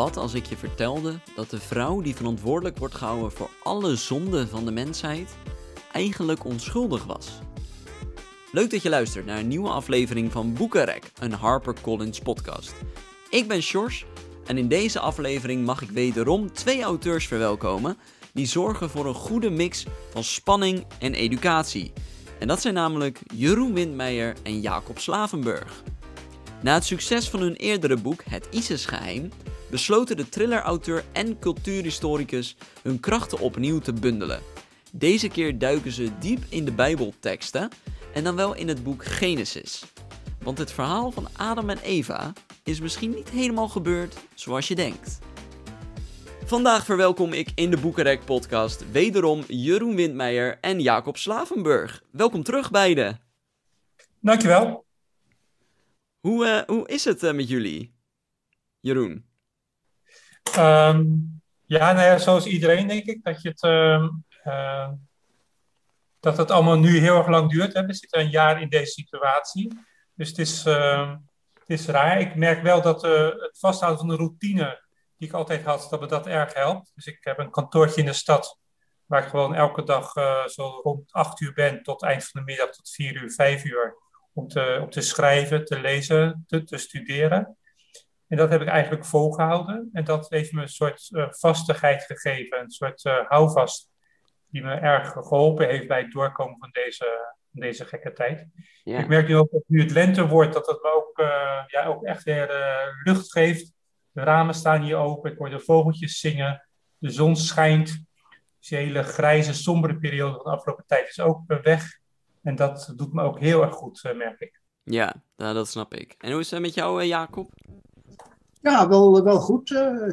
Wat als ik je vertelde dat de vrouw die verantwoordelijk wordt gehouden voor alle zonden van de mensheid eigenlijk onschuldig was? Leuk dat je luistert naar een nieuwe aflevering van Boekenrek, een HarperCollins podcast. Ik ben Sjors en in deze aflevering mag ik wederom twee auteurs verwelkomen die zorgen voor een goede mix van spanning en educatie. En dat zijn namelijk Jeroen Windmeijer en Jacob Slavenburg. Na het succes van hun eerdere boek Het ISIS-geheim besloten de thrillerauteur en cultuurhistoricus hun krachten opnieuw te bundelen. Deze keer duiken ze diep in de Bijbelteksten en dan wel in het boek Genesis. Want het verhaal van Adam en Eva is misschien niet helemaal gebeurd zoals je denkt. Vandaag verwelkom ik in de Boekenrek podcast wederom Jeroen Windmeijer en Jacob Slavenburg. Welkom terug beiden. Dankjewel. Hoe, uh, hoe is het uh, met jullie, Jeroen? Um, ja, nou ja, zoals iedereen denk ik, dat, je het, uh, dat het allemaal nu heel erg lang duurt. Hè. We zitten een jaar in deze situatie. Dus het is, ehm, het is raar. Ik merk wel dat eh, het vasthouden van de routine die ik altijd had, dat me dat erg helpt. Dus ik heb een kantoortje in de stad waar ik gewoon elke dag uh, zo rond 8 uur ben tot eind van de middag tot 4 uur, 5 uur. Om te, te schrijven, te lezen, te, te studeren. En dat heb ik eigenlijk volgehouden. En dat heeft me een soort uh, vastigheid gegeven, een soort uh, houvast, die me erg geholpen heeft bij het doorkomen van deze, van deze gekke tijd. Ja. Ik merk nu ook dat nu het lente wordt, dat het me ook, uh, ja, ook echt weer lucht geeft. De ramen staan hier open, ik hoor de vogeltjes zingen, de zon schijnt. Dus die hele grijze, sombere periode van de afgelopen tijd is ook weg. En dat doet me ook heel erg goed, merk ik. Ja, nou, dat snap ik. En hoe is het met jou, Jacob? Ja, wel, wel goed, uh.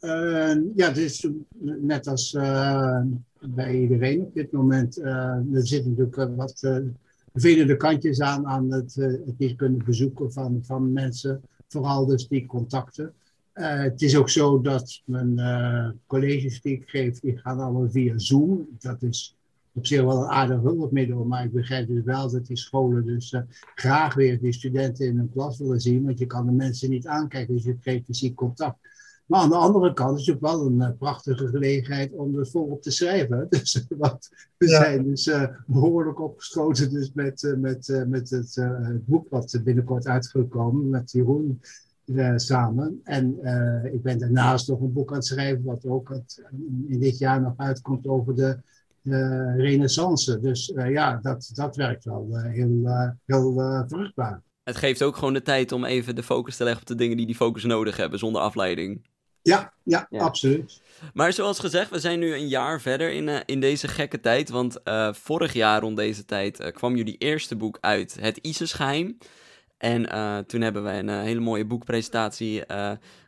Uh, ja, is net als uh, bij iedereen op dit moment. er zitten natuurlijk wat vervelende kantjes aan, aan het, het kunnen bezoeken van, van mensen. Vooral dus die contacten. het is ook zo dat mijn colleges die ik geef, die gaan allemaal via Zoom. Dat is op zich wel een aardig hulpmiddel, maar ik begrijp dus wel dat die scholen dus uh, graag weer die studenten in hun klas willen zien, want je kan de mensen niet aankijken, dus je kreeg fysiek contact. Maar aan de andere kant is het ook wel een uh, prachtige gelegenheid om er volop te schrijven. Dus wat, we ja. zijn dus uh, behoorlijk opgeschoten dus met, met, met het boek wat binnenkort uitgekomen met Jeroen samen. En ik ben daarnaast nog een boek aan het schrijven wat ook het, in dit jaar nog uitkomt over de renaissance. Dus uh, ja, dat, dat werkt wel uh, heel, heel vruchtbaar. Het geeft ook gewoon de tijd om even de focus te leggen op de dingen die die focus nodig hebben, zonder afleiding. Ja, ja, ja. absoluut. Maar zoals gezegd, we zijn nu een jaar verder in, in deze gekke tijd. Want vorig jaar rond deze tijd kwam jullie eerste boek uit, Het ISIS-geheim. En toen hebben we een hele mooie boekpresentatie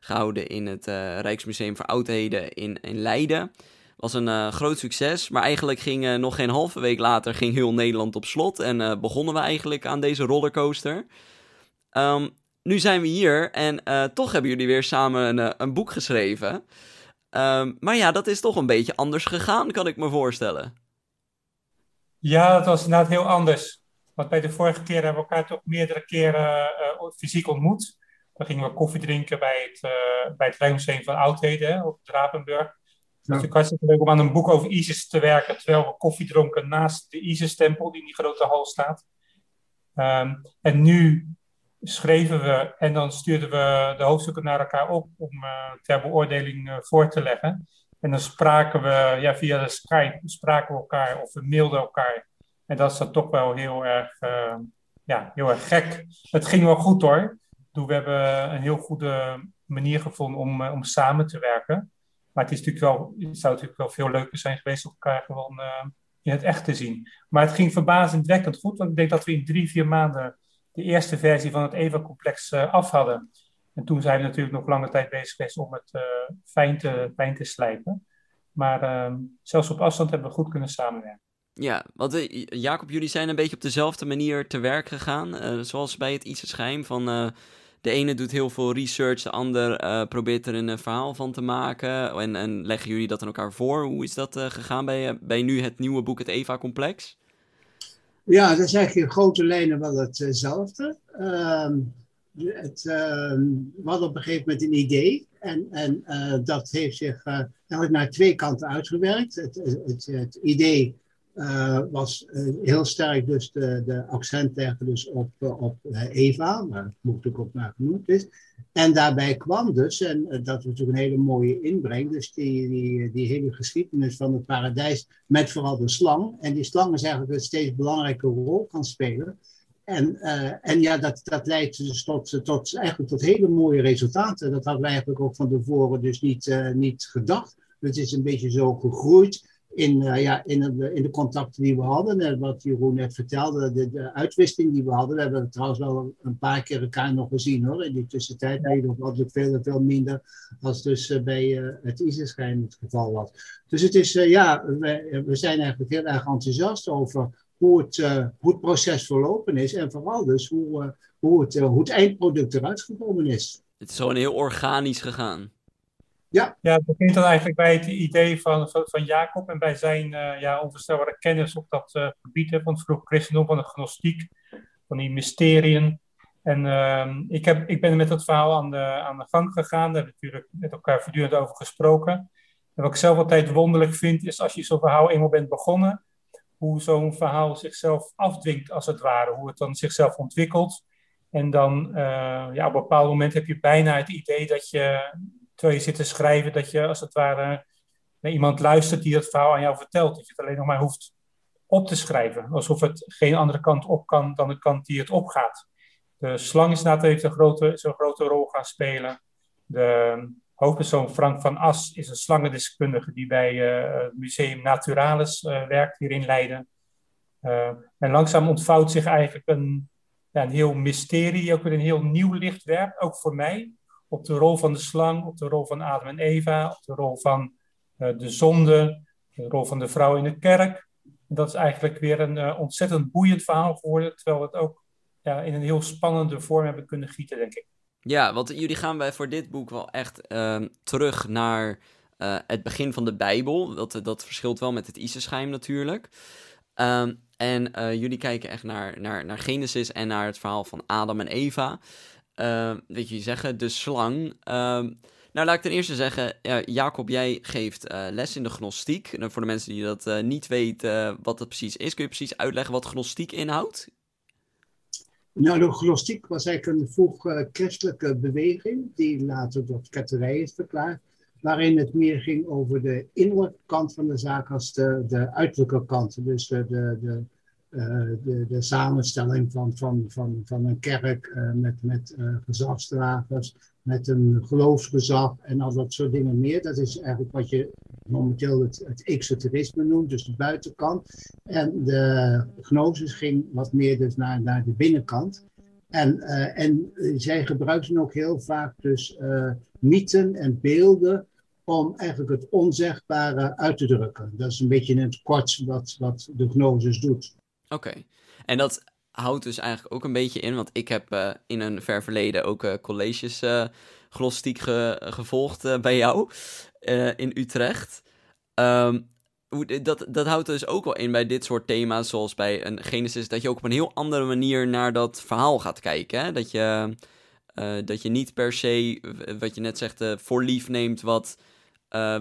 gehouden in het Rijksmuseum voor Oudheden in, in Leiden was een uh, groot succes. Maar eigenlijk ging uh, nog geen halve week later ging heel Nederland op slot. En uh, begonnen we eigenlijk aan deze rollercoaster. Um, nu zijn we hier en toch hebben jullie weer samen een, een boek geschreven. Um, maar ja, dat is toch een beetje anders gegaan, kan ik me voorstellen. Ja, dat was inderdaad heel anders. Want bij de vorige keer hebben we elkaar toch meerdere keren fysiek ontmoet. Dan gingen we koffie drinken bij het, bij het Rijksmuseum van Oudheden op Drapenburg. Is natuurlijk hartstikke leuk om aan een boek over ISIS te werken, terwijl we koffie dronken naast de ISIS-tempel die in die grote hal staat. Um, en nu schreven we en dan stuurden we de hoofdstukken naar elkaar op om uh, ter beoordeling uh, voor te leggen. En dan spraken we ja, via de Skype, spraken we elkaar of we mailden elkaar. En dat is dan toch wel heel erg, uh, ja, heel erg gek. Het ging wel goed hoor. We hebben een heel goede manier gevonden om, om samen te werken. Maar het, is natuurlijk wel, het zou natuurlijk wel veel leuker zijn geweest om elkaar gewoon uh, in het echt te zien. Maar het ging verbazendwekkend goed, want ik denk dat we in drie, vier maanden de eerste versie van het EVA-complex uh, af hadden. En toen zijn we natuurlijk nog lange tijd bezig geweest om het uh, fijn, te, fijn te slijpen. Maar ehm, zelfs op afstand hebben we goed kunnen samenwerken. Ja, want Jacob, jullie zijn een beetje op dezelfde manier te werk gegaan. zoals bij het ISIS Geheim van de ene doet heel veel research, de ander uh, probeert er een verhaal van te maken. En, en leggen jullie dat aan elkaar voor? Hoe is dat uh, gegaan bij, eh, bij nu het nieuwe boek, het Eva-complex? Ja, dat is eigenlijk in grote lijnen wel hetzelfde. Uh, het, uh, we hadden op een gegeven moment een idee. En, en dat heeft zich uh, naar twee kanten uitgewerkt. Het, het, het idee uh, was uh, heel sterk dus de, de accent leggen dus op, uh, op Eva, waar het natuurlijk ook naar genoemd is. En daarbij kwam dus, en dat is natuurlijk een hele mooie inbreng, dus die, die, die hele geschiedenis van het paradijs met vooral de slang. En die slang is eigenlijk een steeds belangrijke rol kan spelen. En, en ja, dat, dat leidt dus tot, tot, eigenlijk tot hele mooie resultaten. Dat hadden we eigenlijk ook van tevoren dus niet, niet gedacht. Het is een beetje zo gegroeid in, uh, ja, in, de, in de contacten die we hadden. En wat Jeroen net vertelde, de, de uitwisseling die we hadden. We hebben trouwens wel een paar keer elkaar nog gezien hoor. In die tussentijd ja. nog altijd veel, veel minder als dus uh, bij uh, het ISIS-schijn het geval was. Dus het is, ja, we, we zijn eigenlijk heel erg enthousiast over hoe het, hoe het proces verlopen is. En vooral dus hoe, hoe, het, hoe het eindproduct eruit gekomen is. Het is gewoon heel organisch gegaan. Ja. ja, het begint dan eigenlijk bij het idee van, van, van Jacob en bij zijn uh, ja, onvoorstelbare kennis op dat uh, gebied van het vroeg christendom, van de gnostiek, van die mysteriën. En uh, ik, heb, ik ben met dat verhaal aan de, aan de gang gegaan, daar hebben we natuurlijk met elkaar voortdurend over gesproken. En wat ik zelf altijd wonderlijk vind, is als je zo'n verhaal eenmaal bent begonnen, hoe zo'n verhaal zichzelf afdwingt, als het ware, hoe het dan zichzelf ontwikkelt. En dan uh, ja, op een bepaald moment heb je bijna het idee dat je terwijl je zit te schrijven, dat je als het ware naar iemand luistert die het verhaal aan jou vertelt. Dat je het alleen nog maar hoeft op te schrijven. Alsof het geen andere kant op kan dan de kant die het opgaat. De slang is heeft een grote, zo'n grote rol gaan spelen. De hoofdpersoon Frank van As is een slangendeskundige die bij uh, het Museum Naturalis uh, werkt hier in Leiden. Uh, en langzaam ontvouwt zich eigenlijk een, ja, een heel mysterie, ook weer een heel nieuw licht werpt, ook voor mij op de rol van de slang, op de rol van Adam en Eva, op de rol van uh, de zonde, de rol van de vrouw in de kerk. Dat is eigenlijk weer een uh, ontzettend boeiend verhaal geworden, terwijl we het ook ja, in een heel spannende vorm hebben kunnen gieten, denk ik. Ja, want jullie gaan bij voor dit boek wel echt uh, terug naar uh, het begin van de Bijbel. Dat, dat verschilt wel met het Isersgeheim natuurlijk. Um, en jullie kijken echt naar, naar, naar Genesis en naar het verhaal van Adam en Eva uh, weet je zeggen, de slang. Uh, nou, laat ik ten eerste zeggen, Jacob, jij geeft uh, les in de gnostiek. En voor de mensen die dat uh, niet weten wat dat precies is, kun je precies uitleggen wat gnostiek inhoudt? Nou, de gnostiek was eigenlijk een vroeg christelijke beweging, die later tot ketterij is verklaard, waarin het meer ging over de innerlijke kant van de zaak als de, de uiterlijke kant. Dus de, de, de, de, samenstelling van, van, van, van een kerk uh, met, met uh, gezagsdragers, met een geloofsgezag en al dat soort dingen meer. Dat is eigenlijk wat je momenteel het, het exoterisme noemt, dus de buitenkant. En de gnosis ging wat meer dus naar, naar de binnenkant. En, en zij gebruikten ook heel vaak dus mythen en beelden om eigenlijk het onzegbare uit te drukken. Dat is een beetje in het kort wat, wat de gnosis doet. Oké. En dat houdt dus eigenlijk ook een beetje in, want ik heb uh, in een ver verleden ook uh, colleges uh, glostiek ge gevolgd bij jou in Utrecht. Um, dat, dat houdt dus ook wel in bij dit soort thema's, zoals bij een Genesis, dat je ook op een heel andere manier naar dat verhaal gaat kijken. Hè? Dat, je, dat je niet per se, wat je net zegt, voor lief neemt wat,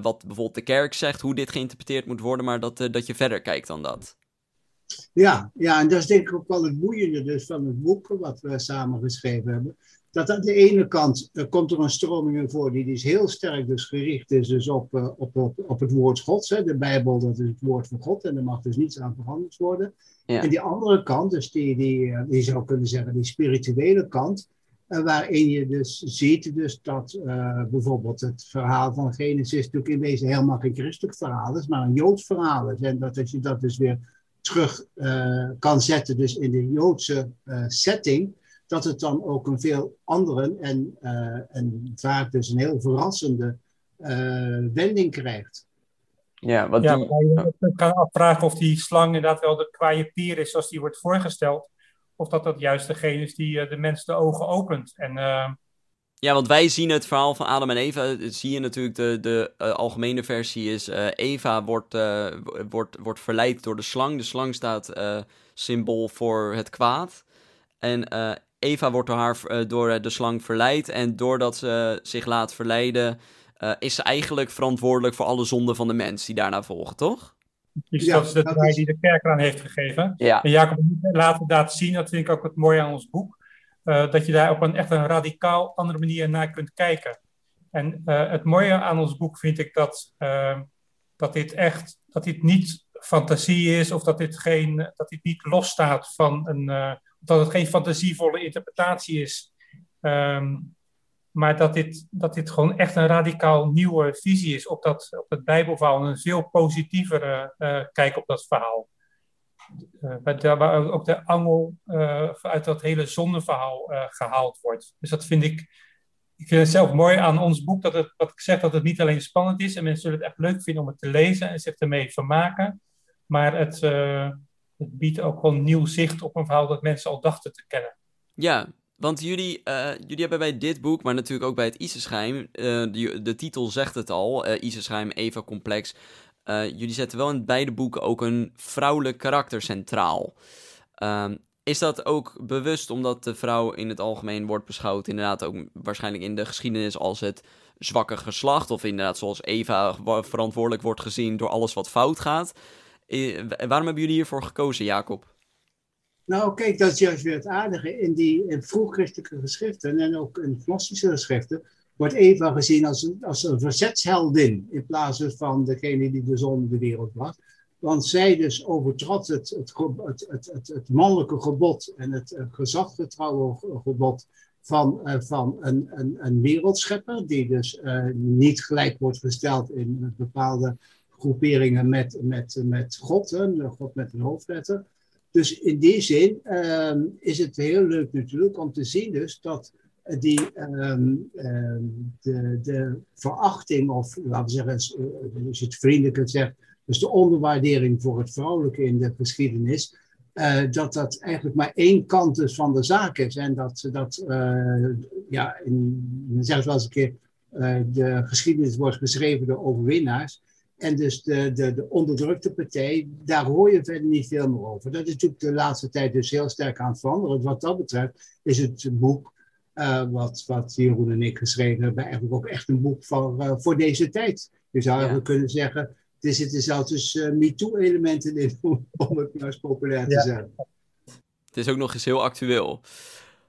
wat bijvoorbeeld de kerk zegt, hoe dit geïnterpreteerd moet worden, maar dat, dat je verder kijkt dan dat. Ja, ja, en dat is denk ik ook wel het boeiende dus van het boek wat we samen geschreven hebben. Dat aan de ene kant uh, komt er een stroming in voor die dus heel sterk dus gericht is dus op, uh, op, op, op het woord Gods. Hè. De Bijbel, dat is het woord van God en er mag dus niets aan veranderd worden. Ja. En die andere kant, dus die, die, uh, die zou kunnen zeggen die spirituele kant, waarin je dus ziet dus dat bijvoorbeeld het verhaal van Genesis natuurlijk in wezen helemaal geen christelijk verhaal is, maar een Joods verhaal is. En dat als je dat dus weer terug uh, kan zetten, dus in de Joodse uh, setting, dat het dan ook een veel andere en, uh, en vaak dus een heel verrassende wending krijgt. Ja, wat ja, die... je kan afvragen of die slang inderdaad wel de kwaaie pier is zoals die wordt voorgesteld, of dat dat juist degene is die de mensen de ogen opent. En ja, want wij zien het verhaal van Adam en Eva. Zie je natuurlijk, de, de uh, algemene versie is: uh, Eva wordt, uh, wordt, wordt verleid door de slang. De slang staat symbool voor het kwaad. En Eva wordt door, haar, door de slang verleid en doordat ze zich laat verleiden, is ze eigenlijk verantwoordelijk voor alle zonden van de mens die daarna volgen, toch? Dus ja, dat is de draai die de kerk aan heeft gegeven. Ja. En Jacob laat inderdaad zien, dat vind ik ook het mooie aan ons boek, dat je daar op een echt een radicaal andere manier naar kunt kijken. En het mooie aan ons boek vind ik dat, dat dit echt, dat dit niet fantasie is of dat dit, geen, dat dit niet losstaat van een, dat het geen fantasievolle interpretatie is. Um, maar dat dit, dat dit gewoon echt een radicaal nieuwe visie is op, dat, op het Bijbelverhaal. Een veel positievere kijk op dat verhaal. Uh, waar, ook de angel uit dat hele zondeverhaal gehaald wordt. Dus dat vind ik, ik vind het zelf mooi aan ons boek, dat het, wat ik zeg, dat het niet alleen spannend is en mensen zullen het echt leuk vinden om het te lezen en zich ermee vermaken. Maar het, het biedt ook wel nieuw zicht op een verhaal dat mensen al dachten te kennen. Ja, want jullie, jullie hebben bij dit boek, maar natuurlijk ook bij het Isersgeheim, uh, de, titel zegt het al, uh, Isersgeheim, Eva Complex. Jullie zetten wel in beide boeken ook een vrouwelijk karakter centraal. Ehm, is dat ook bewust omdat de vrouw in het algemeen wordt beschouwd, inderdaad ook waarschijnlijk in de geschiedenis als het zwakke geslacht, of inderdaad zoals Eva verantwoordelijk wordt gezien door alles wat fout gaat? waarom hebben jullie hiervoor gekozen, Jacob? Nou, kijk, dat is juist weer het aardige. In die vroegchristelijke geschriften en ook in gnostische geschriften wordt Eva gezien als een, als een verzetsheldin in plaats van degene die de zon in de wereld bracht. Want zij dus overtrad het, het, het, het, het mannelijke gebod en het gezaggetrouwe gebod van, uh, van een, een, een wereldschepper, die dus uh, niet gelijk wordt gesteld in bepaalde groeperingen met, met, met God, God met een hoofdletter. Dus in die zin uh, is het heel leuk natuurlijk om te zien dus dat die, um, de, de verachting, of laten we zeggen, als je het vriendelijk zegt, dus de onderwaardering voor het vrouwelijke in de geschiedenis, uh, dat dat eigenlijk maar één kant dus van de zaak is. En dat, dat uh, ja, in, dan zeggen ze wel eens een keer, de geschiedenis wordt geschreven door overwinnaars. En dus de, de, de onderdrukte partij, daar hoor je verder niet veel meer over. Dat is natuurlijk de laatste tijd dus heel sterk aan het veranderen. Wat dat betreft is het boek uh, wat, wat Jeroen en ik geschreven hebben, eigenlijk ook echt een boek voor, uh, voor deze tijd. Je zou ja. kunnen zeggen, er zitten zelfs dus uh, MeToo-elementen in, om, om het maar eens populair te ja. zeggen. Het is ook nog eens heel actueel.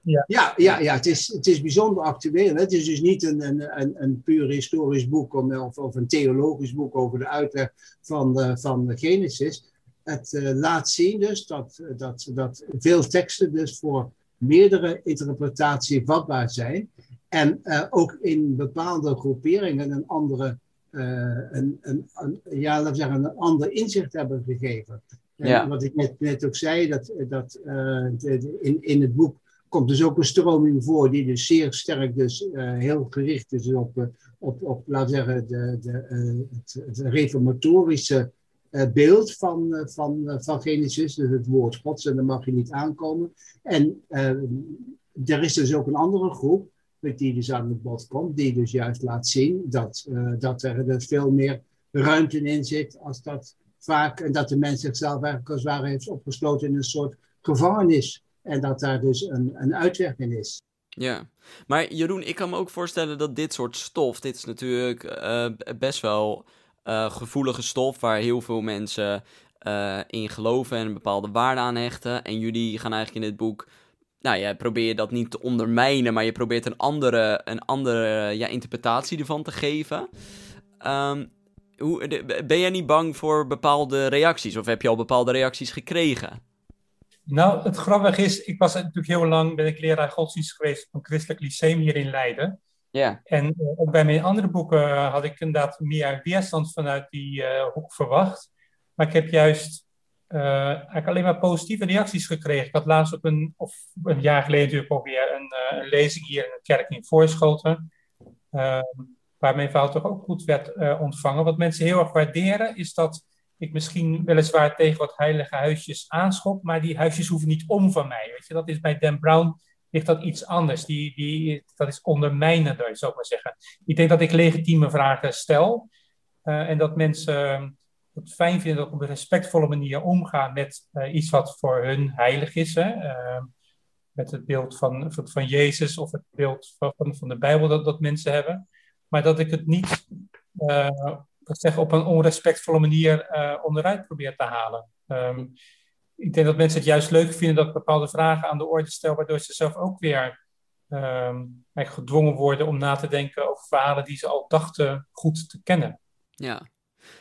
Ja, ja, ja, ja het, is, het is bijzonder actueel. Het is dus niet een, een, een, een puur historisch boek of, of een theologisch boek over de uitleg van de, van de Genesis. Het uh, laat zien dus dat, dat, dat veel teksten dus voor meerdere interpretaties vatbaar zijn. En uh, ook in bepaalde groeperingen een andere, uh, een, een, een, ja, laten we zeggen, een ander inzicht hebben gegeven. Ja. Wat ik net, net ook zei, dat, dat de, in, in het boek komt dus ook een stroming voor die dus zeer sterk dus heel gericht is op, op, op laten we zeggen, de, de, het, het, reformatorische beeld van, van, van Genesis, dus het woord Gods, en daar mag je niet aankomen. En er is dus ook een andere groep, die dus aan het bod komt, die dus juist laat zien dat, dat er dus veel meer ruimte in zit als dat vaak, en dat de mens zichzelf eigenlijk als het ware heeft opgesloten in een soort gevangenis. En dat daar dus een, een uitweg in is. Ja, maar Jeroen, ik kan me ook voorstellen dat dit soort stof, dit is natuurlijk best wel uh, gevoelige stof waar heel veel mensen uh, in geloven en een bepaalde waarde aan hechten. En jullie gaan eigenlijk in dit boek, nou ja, probeer je dat niet te ondermijnen, maar je probeert een andere, een andere ja, interpretatie ervan te geven. Um, hoe, ben jij niet bang voor bepaalde reacties of heb je al bepaalde reacties gekregen? Nou, het grappige is, ik was natuurlijk heel lang ben ik leraar godsdienst geweest op een christelijk lyceum hier in Leiden. Ja. En uh, ook bij mijn andere boeken had ik inderdaad meer weerstand vanuit die uh, hoek verwacht. Maar ik heb juist uh, eigenlijk alleen maar positieve reacties gekregen. Ik had laatst ook een, of een jaar geleden natuurlijk weer een, een lezing hier in de kerk in Voorschoten. waar mijn verhaal toch ook goed werd ontvangen. Wat mensen heel erg waarderen is dat ik misschien weliswaar tegen wat heilige huisjes aanschop, maar die huisjes hoeven niet om van mij. Weet je, dat is bij Dan Brown ligt dat iets anders. Die, die, dat is ondermijnender, zou ik maar zeggen. Ik denk dat ik legitieme vragen stel uh, en dat mensen het fijn vinden dat ik op een respectvolle manier omga met uh, iets wat voor hun heilig is. Hè. Uh, met het beeld van, van, van Jezus of het beeld van, van de Bijbel dat, dat mensen hebben. Maar dat ik het niet uh, zeggen, op een onrespectvolle manier onderuit probeer te halen. Um, ik denk dat mensen het juist leuk vinden dat ik bepaalde vragen aan de orde stel, waardoor ze zelf ook weer um, gedwongen worden om na te denken over verhalen die ze al dachten goed te kennen. Ja,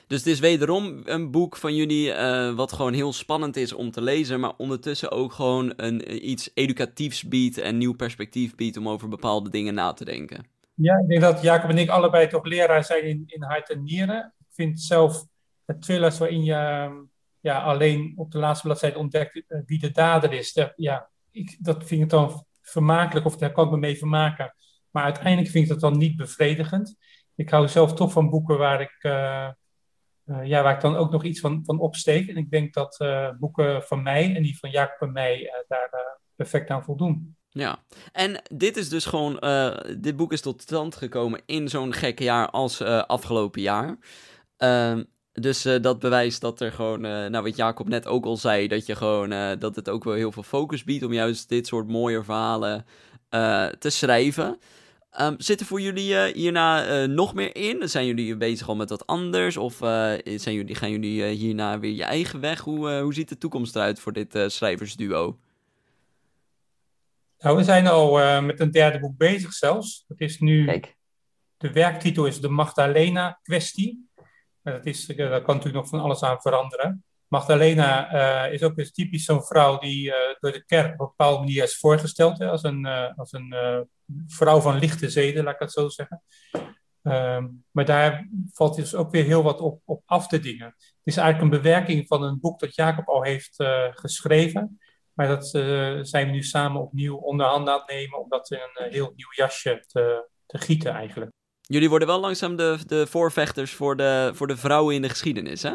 dus het is wederom een boek van jullie uh, wat gewoon heel spannend is om te lezen, maar ondertussen ook gewoon een, iets educatiefs biedt en nieuw perspectief biedt om over bepaalde dingen na te denken. Ja, ik denk dat Jacob en ik allebei toch leraar zijn in, in hart en nieren. Ik vind zelf het thrillers waarin je ja, alleen op de laatste bladzijde ontdekt eh, wie de dader is. Ja, ik, dat vind ik dan vermakelijk of daar kan ik me mee vermaken. Maar uiteindelijk vind ik dat dan niet bevredigend. Ik hou zelf toch van boeken waar ik, uh, uh, ja, waar ik dan ook nog iets van, van opsteek. En ik denk dat boeken van mij en die van Jacob en mij daar perfect aan voldoen. Ja, en dit is dus gewoon, dit boek is tot stand gekomen in zo'n gekke jaar als afgelopen jaar. Ehm, dus uh, dat bewijst dat er gewoon, uh, nou wat Jacob net ook al zei, dat je gewoon, uh, dat het ook wel heel veel focus biedt om juist dit soort mooie verhalen te schrijven. Um, zit er voor jullie hierna nog meer in? Zijn jullie bezig al met wat anders? Of zijn jullie, gaan jullie hierna weer je eigen weg? Hoe, hoe ziet de toekomst eruit voor dit schrijversduo? Nou, we zijn al met een derde boek bezig zelfs. Het is nu, Kijk. de werktitel is de Magdalena-kwestie. Dat, is, dat kan natuurlijk nog van alles aan veranderen. Magdalena uh, is ook eens typisch zo'n vrouw die uh, door de kerk op een bepaalde manier is voorgesteld. Als een, als een vrouw van lichte zeden, laat ik het zo zeggen. Ehm, maar daar valt dus ook weer heel wat op, op af te dingen. Het is eigenlijk een bewerking van een boek dat Jacob al heeft geschreven. Maar dat zijn we nu samen opnieuw onder handen aan het nemen om dat in een heel nieuw jasje te, te gieten eigenlijk. Jullie worden wel langzaam de, de voorvechters voor de, voor de vrouwen in de geschiedenis, hè?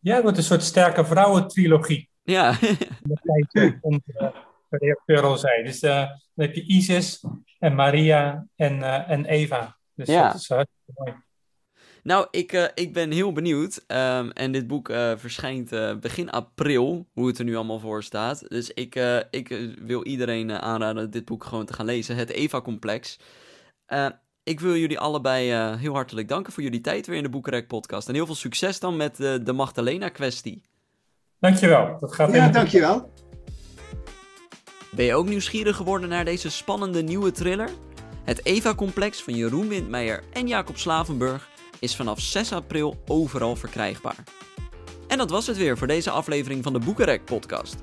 Ja, het wordt een soort sterke vrouwen-trilogie. Ja. dat onze redacteur al zei. Dus uh, dan heb je Isis en Maria en, uh, en Eva. Dus ja. dat is hartstikke mooi. Nou, ik, uh, ik ben heel benieuwd. Um, en dit boek uh, verschijnt uh, begin april, hoe het er nu allemaal voor staat. Dus ik, ik wil iedereen aanraden dit boek gewoon te gaan lezen. Het Eva-complex ik wil jullie allebei uh, heel hartelijk danken voor jullie tijd weer in de Boekenrek podcast. En heel veel succes dan met uh, de Magdalena-kwestie. Dankjewel. Dat gaat ja, dankjewel. Ben je ook nieuwsgierig geworden naar deze spannende nieuwe thriller? Het Eva-complex van Jeroen Windmeijer en Jacob Slavenburg is vanaf 6 april overal verkrijgbaar. En dat was het weer voor deze aflevering van de Boekenrek podcast.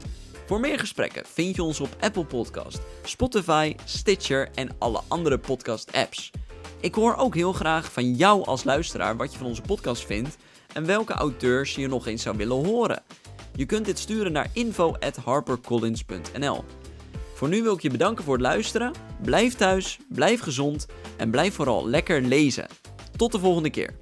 Voor meer gesprekken vind je ons op Apple Podcast, Spotify, Stitcher en alle andere podcast apps. Ik hoor ook heel graag van jou als luisteraar wat je van onze podcast vindt en welke auteurs je nog eens zou willen horen. Je kunt dit sturen naar info@harpercollins.nl. Voor nu wil ik je bedanken voor het luisteren. Blijf thuis, blijf gezond en blijf vooral lekker lezen. Tot de volgende keer.